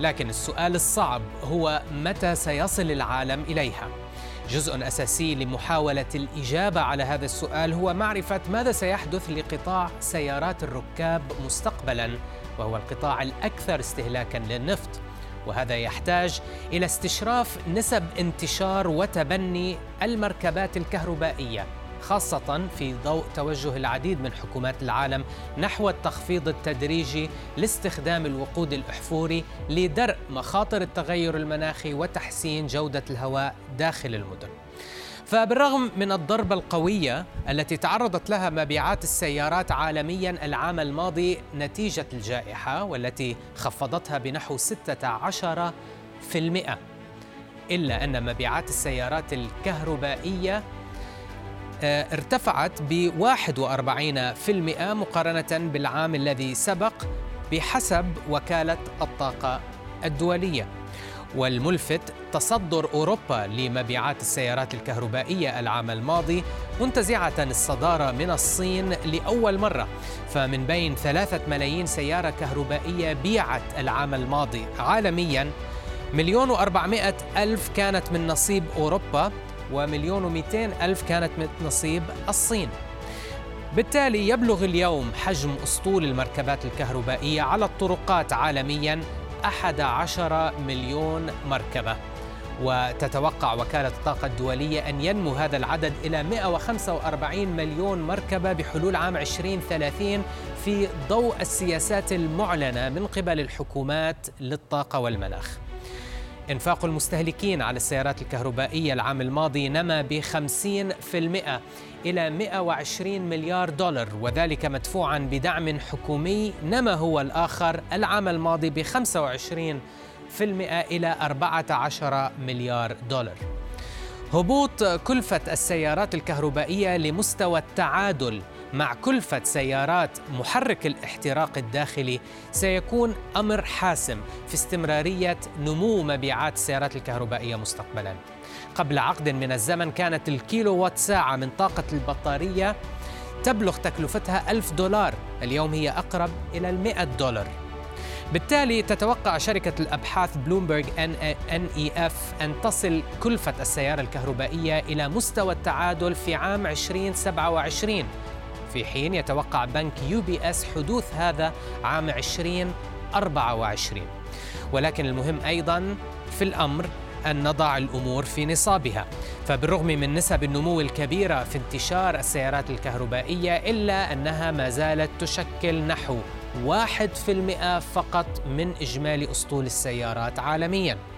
لكن السؤال الصعب هو متى سيصل العالم إليها؟ جزء أساسي لمحاولة الإجابة على هذا السؤال هو معرفة ماذا سيحدث لقطاع سيارات الركاب مستقبلا وهو القطاع الأكثر استهلاكا للنفط. وهذا يحتاج إلى استشراف نسب انتشار وتبني المركبات الكهربائية. خاصة في ضوء توجه العديد من حكومات العالم نحو التخفيض التدريجي لاستخدام الوقود الأحفوري لدرء مخاطر التغير المناخي وتحسين جودة الهواء داخل المدن. فبالرغم من الضربة القوية التي تعرضت لها مبيعات السيارات عالميا العام الماضي نتيجة الجائحة والتي خفضتها بنحو 16 في المئة إلا أن مبيعات السيارات الكهربائية ارتفعت ب 41% مقارنة بالعام الذي سبق بحسب وكالة الطاقة الدولية. والملفت تصدر أوروبا لمبيعات السيارات الكهربائية العام الماضي منتزعة الصدارة من الصين لأول مرة فمن بين ثلاثة ملايين سيارة كهربائية بيعت العام الماضي عالميا. مليون وأربعمائة ألف كانت من نصيب أوروبا ومليون ومئتين ألف كانت من نصيب الصين. بالتالي يبلغ اليوم حجم أسطول المركبات الكهربائية على الطرقات عالمياً 11 مليون مركبة. وتتوقع وكالة الطاقة الدولية أن ينمو هذا العدد إلى 145 مليون مركبة بحلول عام 2030 في ضوء السياسات المعلنة من قبل الحكومات للطاقة والمناخ. إنفاق المستهلكين على السيارات الكهربائية العام الماضي نما ب 50% إلى 120 مليار دولار وذلك مدفوعا بدعم حكومي نما هو الآخر العام الماضي ب 25% إلى 14 مليار دولار. هبوط كلفة السيارات الكهربائية لمستوى التعادل مع كلفة سيارات محرك الاحتراق الداخلي سيكون أمر حاسم في استمرارية نمو مبيعات السيارات الكهربائية مستقبلا. قبل عقد من الزمن كانت الكيلو وات ساعة من طاقة البطارية تبلغ تكلفتها ألف دولار. اليوم هي أقرب إلى المئة دولار. بالتالي تتوقع شركة الأبحاث بلومبرج إف أن تصل كلفة السيارة الكهربائية إلى مستوى التعادل في عام 2027 في حين يتوقع بنك يو بي إس حدوث هذا عام 2024 ولكن المهم أيضا في الأمر أن نضع الأمور في نصابها. فبالرغم من نسب النمو الكبيرة في انتشار السيارات الكهربائية إلا أنها ما زالت تشكل نحو 1% فقط من إجمالي أسطول السيارات عالمياً.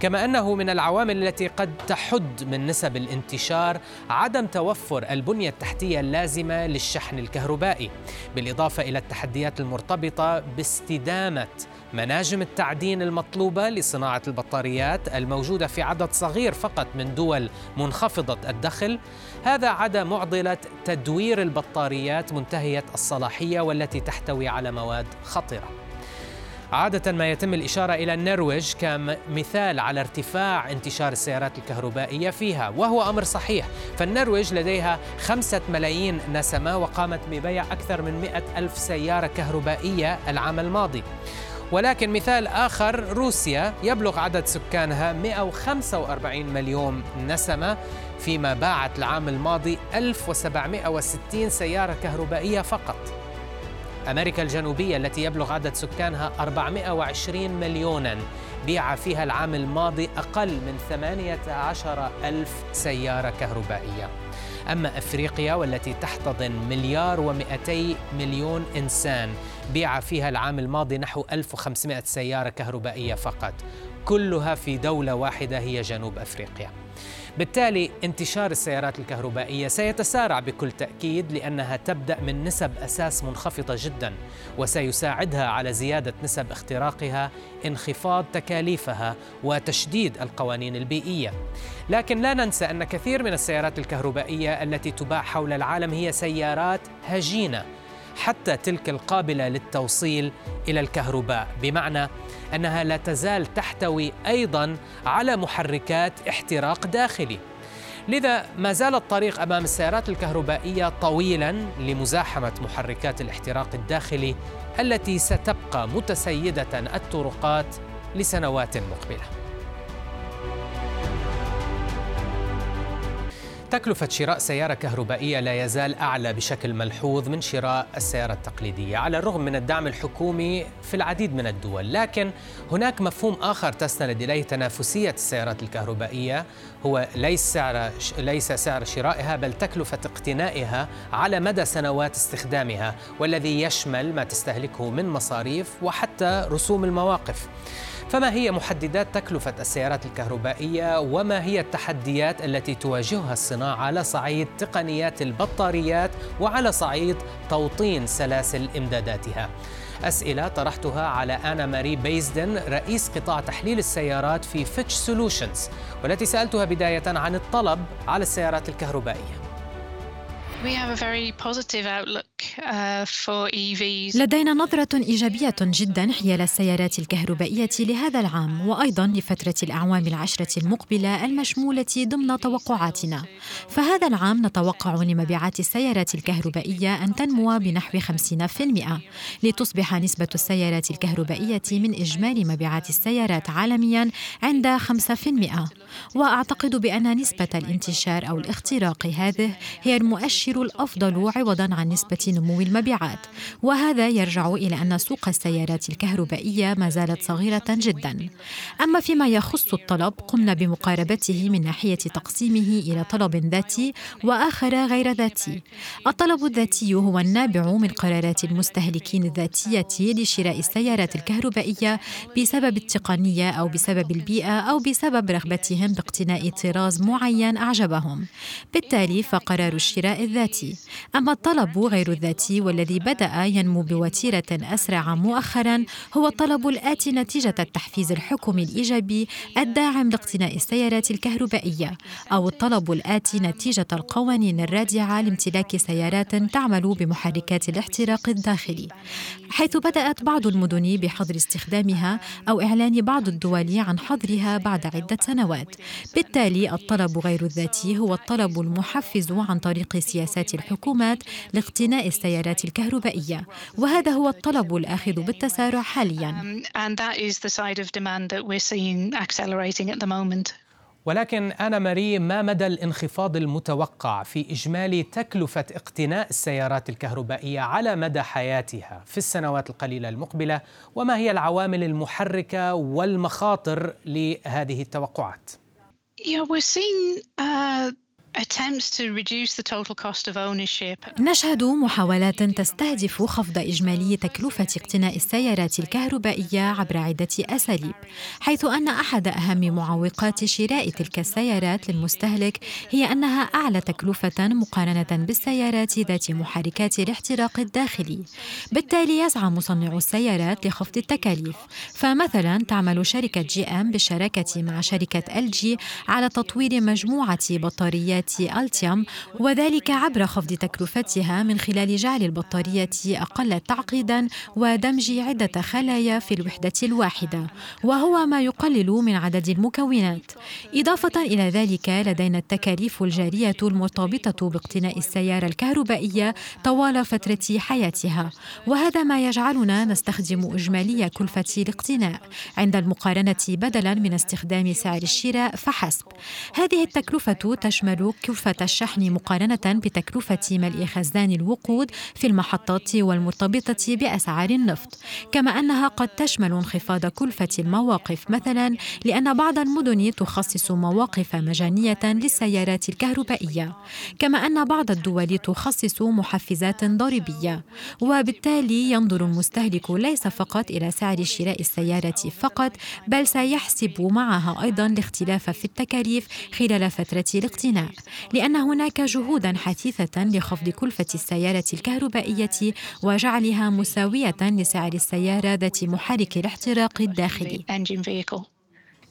كما أنه من العوامل التي قد تحد من نسب الانتشار عدم توفر البنية التحتية اللازمة للشحن الكهربائي بالإضافة إلى التحديات المرتبطة باستدامة مناجم التعدين المطلوبة لصناعة البطاريات الموجودة في عدد صغير فقط من دول منخفضة الدخل. هذا عدا معضلة تدوير البطاريات منتهية الصلاحية والتي تحتوي على مواد خطرة. عادة ما يتم الإشارة إلى النرويج كمثال على ارتفاع انتشار السيارات الكهربائية فيها وهو أمر صحيح. فالنرويج لديها خمسة ملايين نسمة وقامت ببيع أكثر من مئة ألف سيارة كهربائية العام الماضي. ولكن مثال آخر روسيا يبلغ عدد سكانها 145 مليون نسمة فيما باعت العام الماضي 1760 سيارة كهربائية فقط. أمريكا الجنوبية التي يبلغ عدد سكانها 420 مليوناً بيع فيها العام الماضي أقل من 18 ألف سيارة كهربائية. أما أفريقيا والتي تحتضن مليار و200 مليون إنسان بيع فيها العام الماضي نحو 1500 سيارة كهربائية فقط. كلها في دولة واحدة هي جنوب أفريقيا. بالتالي انتشار السيارات الكهربائية سيتسارع بكل تأكيد لأنها تبدأ من نسب أساس منخفضة جدا وسيساعدها على زيادة نسب اختراقها انخفاض تكاليفها وتشديد القوانين البيئية. لكن لا ننسى أن كثير من السيارات الكهربائية التي تباع حول العالم هي سيارات هجينة حتى تلك القابلة للتوصيل إلى الكهرباء. بمعنى أنها لا تزال تحتوي أيضا على محركات احتراق داخلي. لذا ما زال الطريق أمام السيارات الكهربائية طويلا لمزاحمة محركات الاحتراق الداخلي التي ستبقى متسيدة الطرقات لسنوات مقبلة. تكلفة شراء سيارة كهربائية لا يزال أعلى بشكل ملحوظ من شراء السيارة التقليدية على الرغم من الدعم الحكومي في العديد من الدول. لكن هناك مفهوم آخر تستند إليه تنافسية السيارات الكهربائية هو ليس سعر ليس سعر شرائها بل تكلفة اقتنائها على مدى سنوات استخدامها والذي يشمل ما تستهلكه من مصاريف وحتى رسوم المواقف. فما هي محددات تكلفة السيارات الكهربائية وما هي التحديات التي تواجهها الصناعة على صعيد تقنيات البطاريات وعلى صعيد توطين سلاسل إمداداتها؟ أسئلة طرحتها على أنا ماري بيزدن رئيس قطاع تحليل السيارات في فيتش سولوشنز والتي سألتها بداية عن الطلب على السيارات الكهربائية. Uh, لدينا نظرة إيجابية جدا حيال السيارات الكهربائية لهذا العام وأيضا لفترة الأعوام العشرة المقبلة المشمولة ضمن توقعاتنا. فهذا العام نتوقع لمبيعات السيارات الكهربائية أن تنمو بنحو 50% لتصبح نسبة السيارات الكهربائية من إجمالي مبيعات السيارات عالميا عند 5% وأعتقد بأن نسبة الانتشار أو الاختراق هذه هي المؤشر الأفضل عوضا عن نسبة نمو المبيعات. وهذا يرجع إلى أن سوق السيارات الكهربائية ما زالت صغيرة جدا. أما فيما يخص الطلب قمنا بمقاربته من ناحية تقسيمه إلى طلب ذاتي وآخر غير ذاتي. الطلب الذاتي هو النابع من قرارات المستهلكين الذاتية لشراء السيارات الكهربائية بسبب التقنية أو بسبب البيئة أو بسبب رغبتهم باقتناء طراز معين أعجبهم. بالتالي فقرار الشراء الذاتي. أما الطلب غير الذاتي والذي بدأ ينمو بوتيرة أسرع مؤخرا هو الطلب الآتي نتيجة التحفيز الحكومي الإيجابي الداعم لاقتناء السيارات الكهربائية أو الطلب الآتي نتيجة القوانين الرادعة لامتلاك سيارات تعمل بمحركات الاحتراق الداخلي. حيث بدأت بعض المدن بحظر استخدامها أو إعلان بعض الدول عن حظرها بعد عدة سنوات. بالتالي الطلب غير الذاتي هو الطلب المحفز عن طريق سياسات الحكومات لاقتناء السيارات الكهربائية وهذا هو الطلب الآخذ بالتسارع حاليا ولكن أنا ماري ما مدى الانخفاض المتوقع في إجمالي تكلفة اقتناء السيارات الكهربائية على مدى حياتها في السنوات القليلة المقبلة وما هي العوامل المحركة والمخاطر لهذه التوقعات؟ Yeah, we're seeing uh, نشهد محاولات تستهدف خفض إجمالي تكلفة اقتناء السيارات الكهربائية عبر عدة أساليب، حيث أن أحد أهم معوقات شراء تلك السيارات للمستهلك هي أنها أعلى تكلفة مقارنة بالسيارات ذات محركات الاحتراق الداخلي. بالتالي يسعى مصنعو السيارات لخفض التكاليف، فمثلا تعمل شركة جي أم بالشراكة مع شركة إل جي على تطوير مجموعة بطاريات ألتيام وذلك عبر خفض تكلفتها من خلال جعل البطارية أقل تعقيدا ودمج عدة خلايا في الوحدة الواحدة وهو ما يقلل من عدد المكونات. إضافة إلى ذلك لدينا التكاليف الجارية المرتبطة باقتناء السيارة الكهربائية طوال فترة حياتها وهذا ما يجعلنا نستخدم إجمالي كلفة الاقتناء عند المقارنة بدلا من استخدام سعر الشراء فحسب. هذه التكلفة تشمل كلفة الشحن مقارنة بتكلفة ملء خزان الوقود في المحطات والمرتبطة بأسعار النفط؟ كما أنها قد تشمل انخفاض كلفة المواقف مثلا لأن بعض المدن تخصص مواقف مجانية للسيارات الكهربائية كما أن بعض الدول تخصص محفزات ضريبية وبالتالي ينظر المستهلك ليس فقط إلى سعر شراء السيارة فقط بل سيحسب معها أيضا الاختلاف في التكاليف خلال فترة الاقتناء. لأن هناك جهودا حثيثة لخفض كلفة السيارة الكهربائية وجعلها مساوية لسعر السيارة ذات محرك الاحتراق الداخلي.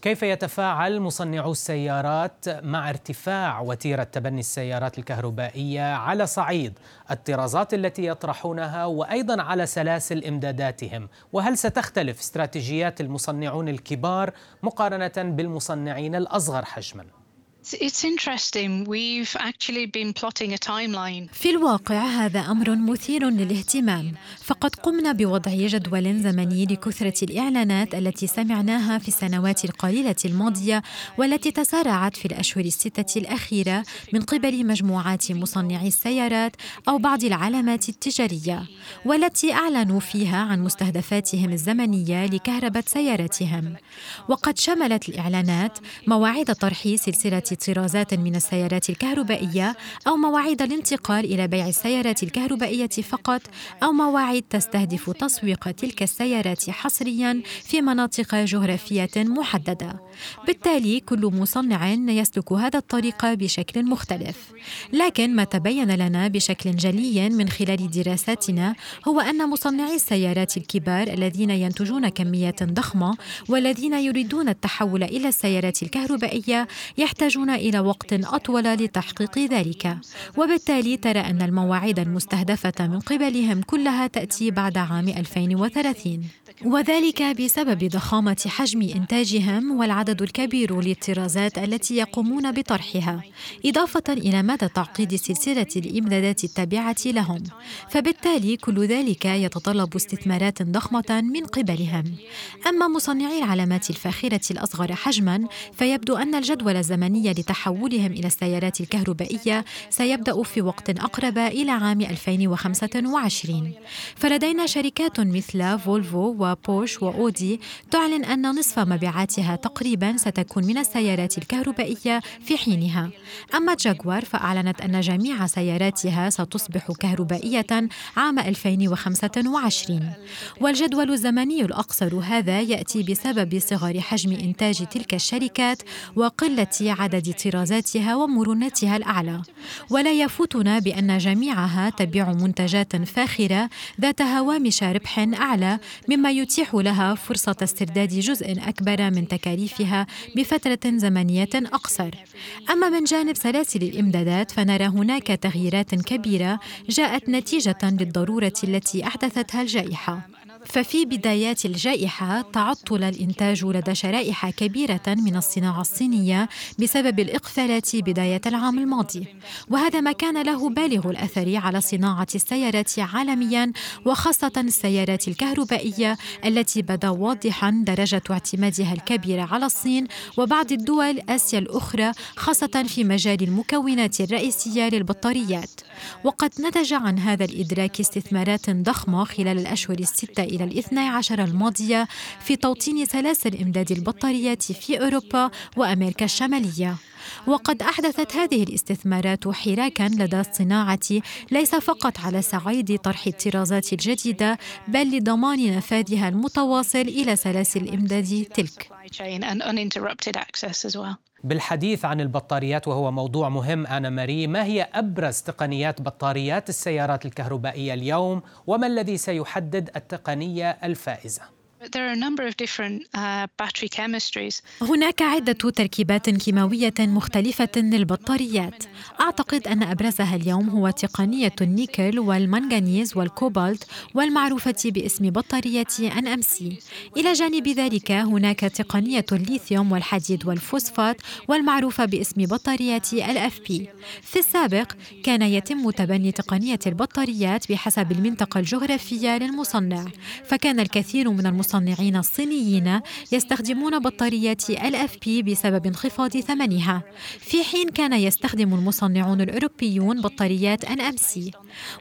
كيف يتفاعل مصنعو السيارات مع ارتفاع وتيرة تبني السيارات الكهربائية على صعيد الطرازات التي يطرحونها وأيضا على سلاسل إمداداتهم؟ وهل ستختلف استراتيجيات المصنعون الكبار مقارنة بالمصنعين الأصغر حجما؟ في الواقع هذا أمر مثير للاهتمام، فقد قمنا بوضع جدول زمني لكثرة الإعلانات التي سمعناها في السنوات القليلة الماضية والتي تسارعت في الأشهر الستة الأخيرة من قبل مجموعات مصنعي السيارات أو بعض العلامات التجارية، والتي أعلنوا فيها عن مستهدفاتهم الزمنية لكهرباء سياراتهم. وقد شملت الإعلانات مواعيد طرح سلسلة طرازات من السيارات الكهربائية أو مواعيد الانتقال إلى بيع السيارات الكهربائية فقط أو مواعيد تستهدف تسويق تلك السيارات حصريا في مناطق جغرافية محددة. بالتالي كل مصنع يسلك هذا الطريق بشكل مختلف. لكن ما تبين لنا بشكل جلي من خلال دراساتنا هو أن مصنعي السيارات الكبار الذين ينتجون كميات ضخمة والذين يريدون التحول إلى السيارات الكهربائية يحتاجون يحتاجون إلى وقت أطول لتحقيق ذلك. وبالتالي ترى أن المواعيد المستهدفة من قبلهم كلها تأتي بعد عام 2030 وذلك بسبب ضخامة حجم إنتاجهم والعدد الكبير للطرازات التي يقومون بطرحها إضافة إلى مدى تعقيد سلسلة الإمدادات التابعة لهم. فبالتالي كل ذلك يتطلب استثمارات ضخمة من قبلهم. أما مصنعي العلامات الفاخرة الأصغر حجما فيبدو أن الجدول الزمني لتحولهم إلى السيارات الكهربائية سيبدأ في وقت أقرب إلى عام 2025 فلدينا شركات مثل فولفو وبوش وأودي تعلن أن نصف مبيعاتها تقريبا ستكون من السيارات الكهربائية في حينها. أما جاكوار فأعلنت أن جميع سياراتها ستصبح كهربائية عام 2025 والجدول الزمني الأقصر هذا يأتي بسبب صغر حجم إنتاج تلك الشركات وقلة عدد طرازاتها ومرونتها الأعلى ولا يفوتنا بأن جميعها تبيع منتجات فاخرة ذات هوامش ربح أعلى مما يتيح لها فرصة استرداد جزء أكبر من تكاليفها بفترة زمنية أقصر. أما من جانب سلاسل الإمدادات فنرى هناك تغييرات كبيرة جاءت نتيجة للضرورة التي أحدثتها الجائحة. ففي بدايات الجائحة تعطل الإنتاج لدى شرائح كبيرة من الصناعة الصينية بسبب الإقفالات بداية العام الماضي. وهذا ما كان له بالغ الأثر على صناعة السيارات عالميا وخاصة السيارات الكهربائية التي بدا واضحا درجة اعتمادها الكبيرة على الصين وبعض الدول آسيا الأخرى خاصة في مجال المكونات الرئيسية للبطاريات. وقد نتج عن هذا الإدراك استثمارات ضخمة خلال الأشهر الستة إلى الاثنى عشر الماضية في توطين سلاسل إمداد البطاريات في أوروبا وأمريكا الشمالية. وقد أحدثت هذه الاستثمارات حراكا لدى الصناعة ليس فقط على صعيد طرح الطرازات الجديدة بل لضمان نفاذها المتواصل إلى سلاسل الإمداد تلك. بالحديث عن البطاريات وهو موضوع مهم أنا ماري ما هي أبرز تقنيات بطاريات السيارات الكهربائية اليوم وما الذي سيحدد التقنية الفائزة؟ Uh, هناك عدة تركيبات كيماوية مختلفة للبطاريات. أعتقد أن أبرزها اليوم هو تقنية النيكل والمنغنيز والكوبالت والمعروفة باسم بطارية NMC. إلى جانب ذلك هناك تقنية الليثيوم والحديد والفوسفات والمعروفة باسم بطارية LFP. في السابق كان يتم تبني تقنية البطاريات بحسب المنطقة الجغرافية للمصنع، فكان الكثير من المصنعين المصنعين الصينيين يستخدمون بطاريات LFP بسبب انخفاض ثمنها. في حين كان يستخدم المصنعون الأوروبيون بطاريات NMC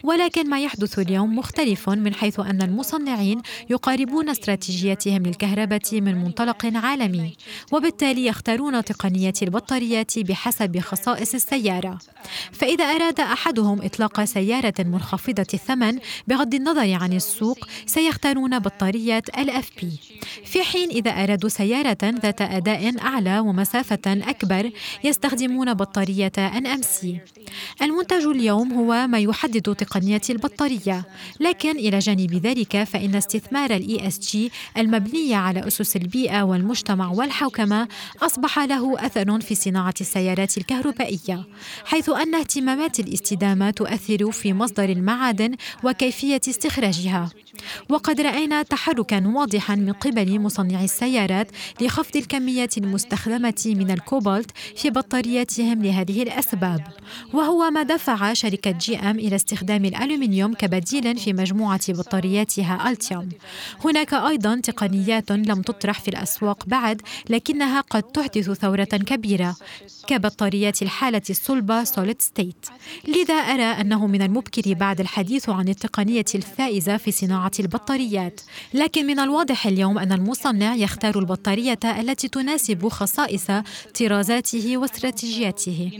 ولكن ما يحدث اليوم مختلف من حيث أن المصنعين يقاربون استراتيجيتهم للكهرباء من منطلق عالمي وبالتالي يختارون تقنية البطاريات بحسب خصائص السيارة. فإذا أراد أحدهم إطلاق سيارة منخفضة الثمن بغض النظر عن السوق سيختارون بطارية LFP في حين إذا أرادوا سيارة ذات أداء أعلى ومسافة أكبر يستخدمون بطارية NMC المنتج اليوم هو ما يحدد تقنية البطارية لكن إلى جانب ذلك فإن استثمار ال ESG المبني على أسس البيئة والمجتمع والحوكمة أصبح له أثر في صناعة السيارات الكهربائية حيث أن اهتمامات الاستدامة تؤثر في مصدر المعادن وكيفية استخراجها. وقد رأينا تحركا واضحا من قبل مصنعي السيارات لخفض الكميات المستخدمة من الكوبالت في بطارياتهم لهذه الأسباب. وهو ما دفع شركة جي أم إلى استخدام الألومنيوم كبديل في مجموعة بطارياتها ألتيوم. هناك أيضا تقنيات لم تطرح في الأسواق بعد لكنها قد تحدث ثورة كبيرة كبطاريات الحالة الصلبة solid state لذا أرى أنه من المبكر بعد الحديث عن التقنية الفائزة في صناعة البطاريات. لكن من الواضح اليوم أن المصنع يختار البطارية التي تناسب خصائص طرازاته واستراتيجياته.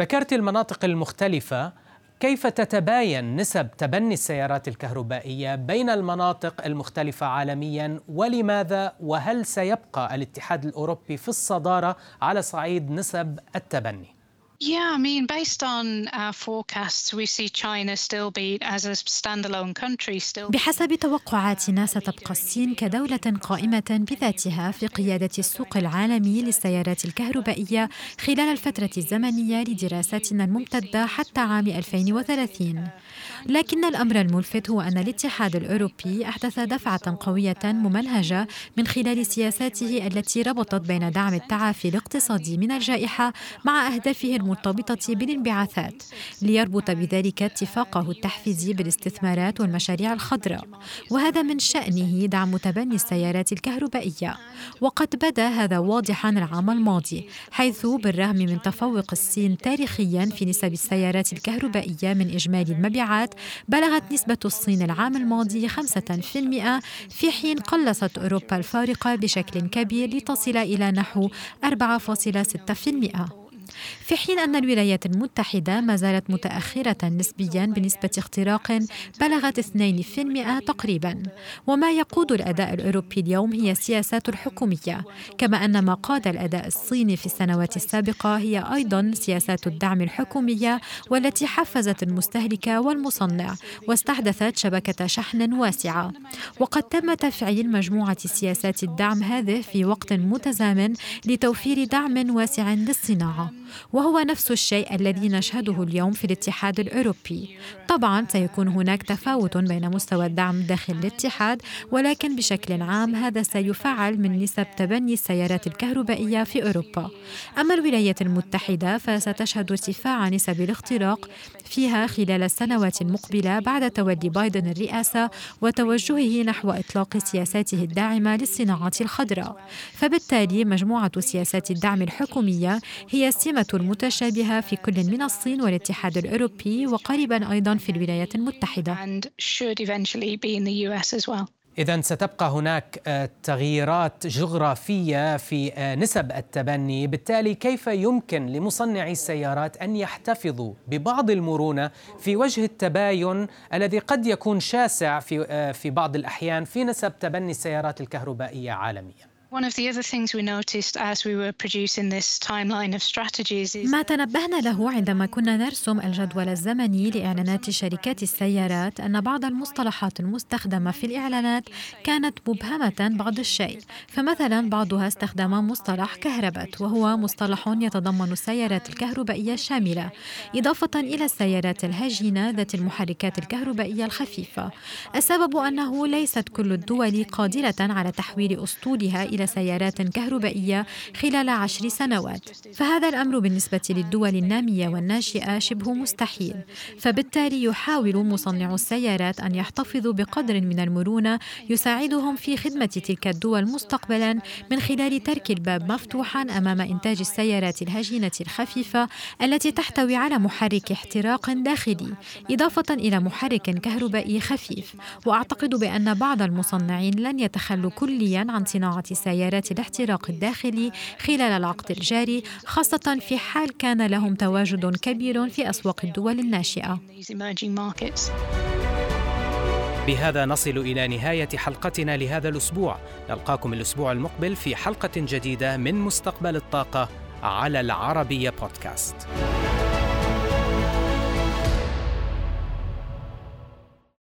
ذكرت المناطق المختلفة. كيف تتباين نسب تبني السيارات الكهربائية بين المناطق المختلفة عالميا؟ ولماذا؟ وهل سيبقى الاتحاد الأوروبي في الصدارة على صعيد نسب التبني؟ Yeah, I mean, based on our forecasts, we see China still be as a standalone country still. بحسب توقعاتنا ستبقى الصين كدولة قائمة بذاتها في قيادة السوق العالمي للسيارات الكهربائية خلال الفترة الزمنية لدراساتنا الممتدة حتى عام 2030. لكن الأمر الملفت هو أن الاتحاد الأوروبي أحدث دفعة قوية ممنهجة من خلال سياساته التي ربطت بين دعم التعافي الاقتصادي من الجائحة مع أهدافه المرتبطة بالانبعاثات ليربط بذلك اتفاقه التحفيزي بالاستثمارات والمشاريع الخضراء. وهذا من شأنه دعم تبني السيارات الكهربائية. وقد بدا هذا واضحا العام الماضي حيث بالرغم من تفوق الصين تاريخيا في نسب السيارات الكهربائية من إجمالي المبيعات بلغت نسبة الصين العام الماضي 5% في حين قلصت أوروبا الفارقة بشكل كبير لتصل إلى نحو 4.6% في حين أن الولايات المتحدة ما زالت متأخرة نسبيا بنسبة اختراق بلغت 2% تقريبا. وما يقود الأداء الأوروبي اليوم هي السياسات الحكومية كما أن ما قاد الأداء الصيني في السنوات السابقة هي أيضا سياسات الدعم الحكومية والتي حفزت المستهلك والمصنع واستحدثت شبكة شحن واسعة. وقد تم تفعيل مجموعة سياسات الدعم هذه في وقت متزامن لتوفير دعم واسع للصناعة. وهو نفس الشيء الذي نشهده اليوم في الاتحاد الأوروبي. طبعا سيكون هناك تفاوت بين مستوى الدعم داخل الاتحاد ولكن بشكل عام هذا سيفعل من نسب تبني السيارات الكهربائية في أوروبا. أما الولايات المتحدة فستشهد ارتفاع نسب الاختراق فيها خلال السنوات المقبلة بعد تولي بايدن الرئاسة وتوجهه نحو إطلاق سياساته الداعمة للصناعات الخضراء. فبالتالي مجموعة سياسات الدعم الحكومية هي السمة المتشابهة في كل من الصين والاتحاد الأوروبي وقريبا أيضا في الولايات المتحدة. إذا ستبقى هناك آه، تغييرات جغرافية في آه، نسب التبني، بالتالي كيف يمكن لمصنعي السيارات أن يحتفظوا ببعض المرونة في وجه التباين الذي قد يكون شاسع في آه، في بعض الأحيان في نسب تبني السيارات الكهربائية عالميا؟ ما تنبهنا له عندما كنا نرسم الجدول الزمني لإعلانات شركات السيارات أن بعض المصطلحات المستخدمة في الإعلانات كانت مبهمة بعض الشيء. فمثلا بعضها استخدم مصطلح كهربت وهو مصطلح يتضمن السيارات الكهربائية الشاملة إضافة إلى السيارات الهجينة ذات المحركات الكهربائية الخفيفة. السبب أنه ليست كل الدول قادرة على تحويل أسطولها إلى إلى سيارات كهربائية خلال عشر سنوات. فهذا الأمر بالنسبة للدول النامية والناشئة شبه مستحيل. فبالتالي يحاول مصنعو السيارات أن يحتفظوا بقدر من المرونة يساعدهم في خدمة تلك الدول مستقبلا من خلال ترك الباب مفتوحا أمام إنتاج السيارات الهجينة الخفيفة التي تحتوي على محرك احتراق داخلي إضافة إلى محرك كهربائي خفيف. وأعتقد بأن بعض المصنعين لن يتخلوا كليا عن صناعة سيارات الاحتراق الداخلي خلال العقد الجاري خاصة في حال كان لهم تواجد كبير في أسواق الدول الناشئة. بهذا نصل إلى نهاية حلقتنا لهذا الأسبوع. نلقاكم الأسبوع المقبل في حلقة جديدة من مستقبل الطاقة على العربية بودكاست.